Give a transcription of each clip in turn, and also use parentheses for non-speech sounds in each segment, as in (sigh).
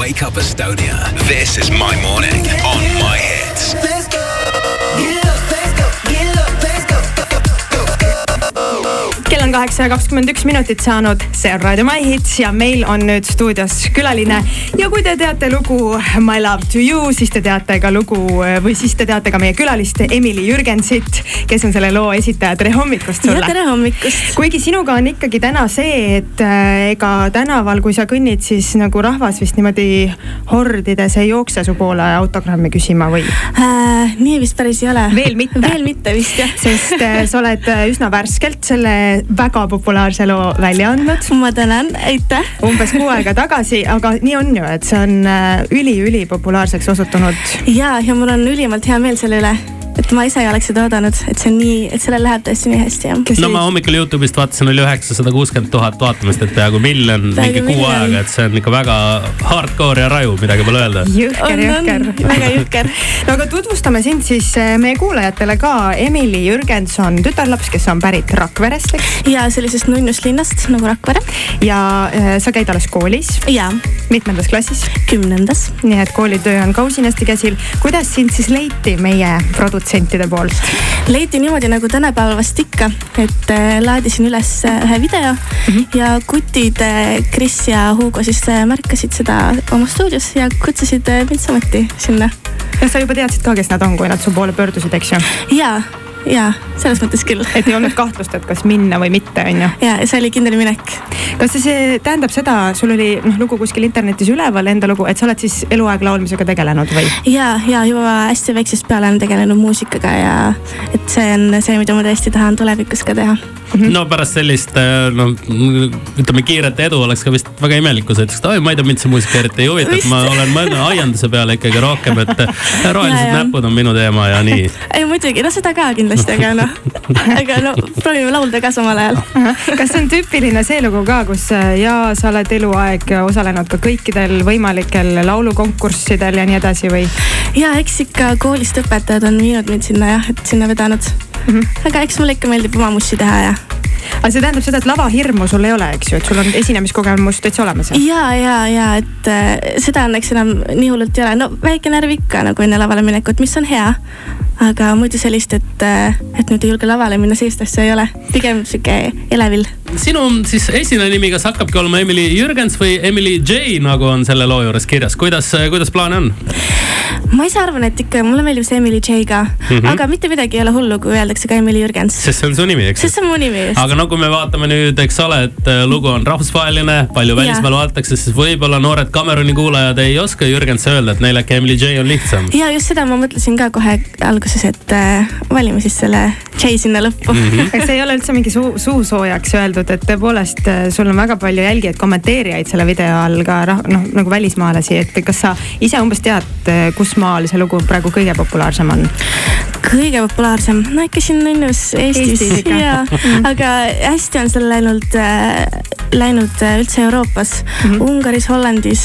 Wake Up Estonia. This is my morning on my hits. On kaheksa ja kakskümmend üks minutit saanud, see on Raadio My Hits ja meil on nüüd stuudios külaline. ja kui te teate lugu My Love to You, siis te teate ka lugu või siis te teate ka meie külalist Emily Jürgensit, kes on selle loo esitaja. tere hommikust sulle. tere hommikust. kuigi sinuga on ikkagi täna see, et äh, ega tänaval, kui sa kõnnid, siis nagu rahvas vist niimoodi hordides ei jookse su poole autogrammi küsima või äh,? nii vist päris ei ole. veel mitte? (laughs) veel mitte vist jah. sest äh, sa oled äh, üsna värskelt selle väga populaarse loo välja andnud. ma tänan, aitäh. umbes kuu aega tagasi, aga nii on ju, et see on üli-ülipopulaarseks osutunud. ja, ja mul on ülimalt hea meel selle üle et ma ise ei oleks seda oodanud, et see on nii, et sellel läheb tõesti nii hästi jah. no ma hommikul Youtube'ist vaatasin, oli üheksasada kuuskümmend tuhat vaatamist, et peaaegu miljon mingi kuu ajaga, et see on ikka väga hardcore ja raju, midagi pole öelda. jõhker, jõhker. väga jõhker. no aga tutvustame sind siis eh, meie kuulajatele ka. Emily Jürgenson, tütarlaps, kes on pärit Rakverest, eks? ja sellisest nunnust linnast nagu Rakvere. ja äh, sa käid alles koolis? ja. mitmendas klassis? kümnendas. nii et koolitöö on ka usinasti käsil. kuidas sind siis leiti meie produtsent? Protsentide poolt? leiti niimoodi nagu tänapäeval vast ikka, et äh, laadisin üles äh, ühe video mm -hmm. ja kutid Kris ja Hugo siis äh, märkasid seda oma stuudios ja kutsusid mind samuti sinna. ja sa juba teadsid ka, kes nad on, kui nad su poole pöördusid, eks ju? jaa ja selles mõttes küll. et ei olnud kahtlust, et kas minna või mitte, on ju. ja see oli kindel minek. kas see tähendab seda, sul oli noh lugu kuskil internetis üleval, enda lugu, et sa oled siis eluaeg laulmisega tegelenud või? ja, ja juba hästi väiksest peale olen tegelenud muusikaga ja et see on see, mida ma tõesti tahan tulevikus ka teha no pärast sellist no ütleme kiiret edu oleks ka vist väga imelik, kui sa ütleksid, oi, ma ei tea, mind see muusika eriti ei huvita, et ma olen mõelnud aianduse peale ikkagi rohkem, et (laughs) rohelised näpud on minu teema ja nii. ei muidugi, no seda ka kindlasti, aga noh, (laughs) aga no proovime laulda ka samal ajal. kas see on tüüpiline see lugu ka, kus ja sa oled eluaeg osalenud ka kõikidel võimalikel laulukonkurssidel ja nii edasi või? ja eks ikka koolist õpetajad on viinud mind sinna jah, et sinna vedanud mm. -hmm. aga eks mulle ikka meeldib oma mussi teha ja aga see tähendab seda, et lavahirmu sul ei ole, eks ju, et sul on esinemiskogemus täitsa olemas? ja, ja, ja et äh, seda õnneks enam nii hullult ei ole, no väike närv ikka nagu enne lavale minekut, mis on hea. aga muidu sellist, et, et nüüd ei julge lavale minna, sellist asja ei ole, pigem sihuke elevil. Sinu siis esinejanimi, kas hakkabki olema Emily Jürgens või Emily J nagu on selle loo juures kirjas, kuidas, kuidas plaane on? ma ise arvan, et ikka mulle meeldib see Emily J ka mm, -hmm. aga mitte midagi ei ole hullu, kui öeldakse ka Emily Jürgens. sest see on su nimi, eks? sest see on mu nimi just. aga no kui me vaatame nüüd, eks ole, et äh, lugu on rahvusvaheline, palju välismaal vaadatakse, siis võib-olla noored Cameroni kuulajad ei oska Jürgense öelda, et neil äkki Emily J on lihtsam. ja just seda ma mõtlesin ka kohe alguses, et äh, valime siis selle J sinna lõppu mm. -hmm. see ei ole üldse mingi suu, suusoojaks öeldud, et tõepoolest äh, sul on väga palju jälgijaid, kommenteerijaid selle video all ka noh, nagu välismaalasi, et kas sa ise umbes tead, äh, kus maal see lugu praegu kõige populaarsem on? kõige populaarsem, no ikka siin Nunnus Eestis, Eestis ja, aga hästi on seal läinud äh,, läinud äh, üldse Euroopas mm, -hmm. Ungaris, Hollandis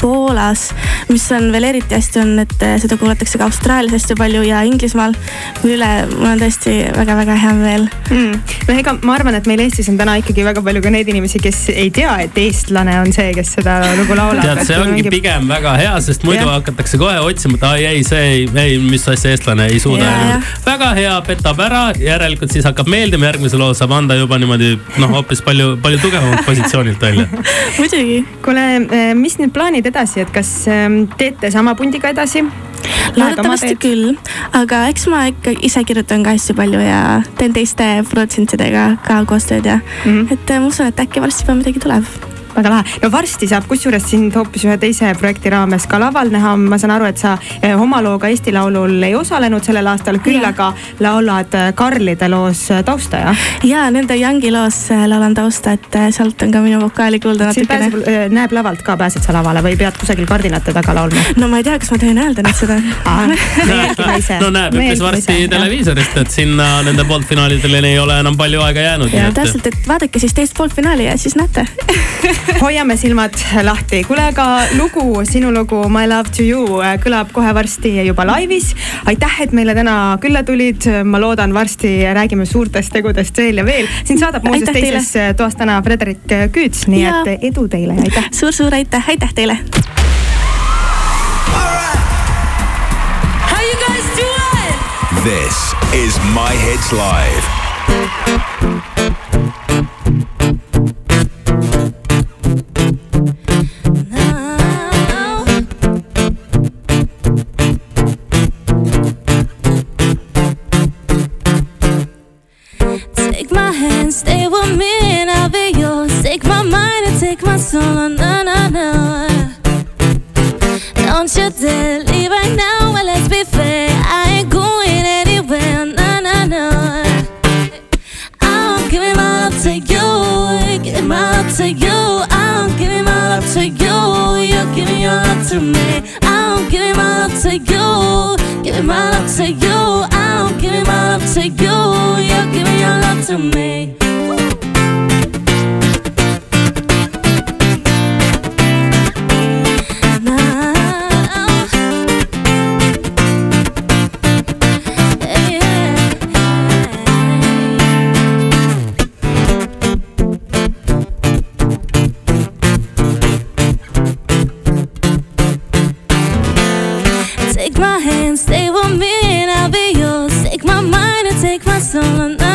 Poolas. mis on veel eriti hästi on, et seda kuulatakse ka Austraalias hästi palju ja Inglismaal. üle, mul on tõesti väga-väga hea meel mm.. no ega ma arvan, et meil Eestis on täna ikkagi väga palju ka neid inimesi, kes ei tea, et eestlane on see, kes seda lugu laulab. tead, see ongi mingi... pigem väga hea, sest muidu ja. hakatakse kohe otsima, et ai ei, see ei, ei, mis asja eestlane ei suuda. väga hea, petab ära, järelikult siis hakkab meeldima, järgmise loo saab anda juba niimoodi noh, hoopis palju, palju tugevamalt positsioonilt välja (laughs) muidugi. kuule, eh, mis nüüd plaanid edasi, et kas ehm, teete sama pundiga edasi? Loodetavasti küll, aga eks ma ikka ise kirjutan ka hästi palju ja teen teiste produtsentidega ka koostööd ja mm, -hmm. et eh, ma usun, et äkki varsti juba midagi tuleb väga lahe. no varsti saab kusjuures sind hoopis ühe teise projekti raames ka laval näha. ma saan aru, et sa eh, oma looga Eesti Laulul ei osalenud sellel aastal, küll ja. aga laulad eh, Karlide loos eh, tausta, jah? ja nende Youngi loos laulan tausta, et sealt on ka minu vokaali kuulda natukene. näeb lavalt ka, pääsed sa lavale või pead kusagil kardinate taga laulma? no ma ei tea, kas ma tohin öelda nüüd seda (laughs) no näeb üpris varsti televiisorist, et sinna nende pooltfinaalideni ei ole enam palju aega jäänud. täpselt, et vaadake siis teist pooltfinaali ja siis näete (laughs) hoiame silmad lahti. kuule, aga lugu, sinu lugu My love to you äh, kõlab kohe varsti juba laivis. aitäh, et meile täna külla tulid. ma loodan, varsti räägime suurtest tegudest veel ja veel. sind saadab muuseas teises äh, toas täna Frederik äh, Küüts, nii ja. et edu teile ja aitäh suur,. suur-suur aitäh, aitäh teile. This is My Hits Live. Hand, stay with me, and I'll be yours. Take my mind and take my soul. Oh, no, no, no. Don't you dare leave right now. Well, let's be fair. I ain't going anywhere. No, no, no. I'm giving my love to you. Giving my love to you. I'm giving my love to you. You're giving your love to me. I'm giving my love to you. Giving my love to you. I'm giving my love to you. You're giving your love to me. Take my hand, stay with me, and I'll be yours. Take my mind and take my soul.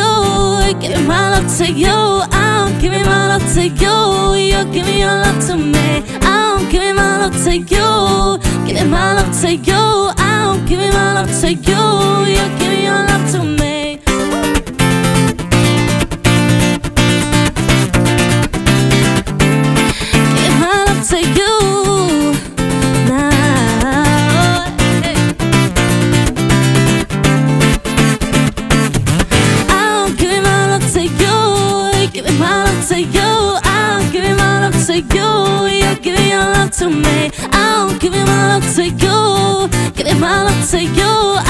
You, giving my love to you. I'm giving my love to you, you're giving your love to me. I'm giving my love to you, giving my love to you. I'm giving my love to you, you're giving your love to me. To me. I'm giving my love to you, giving my love to you.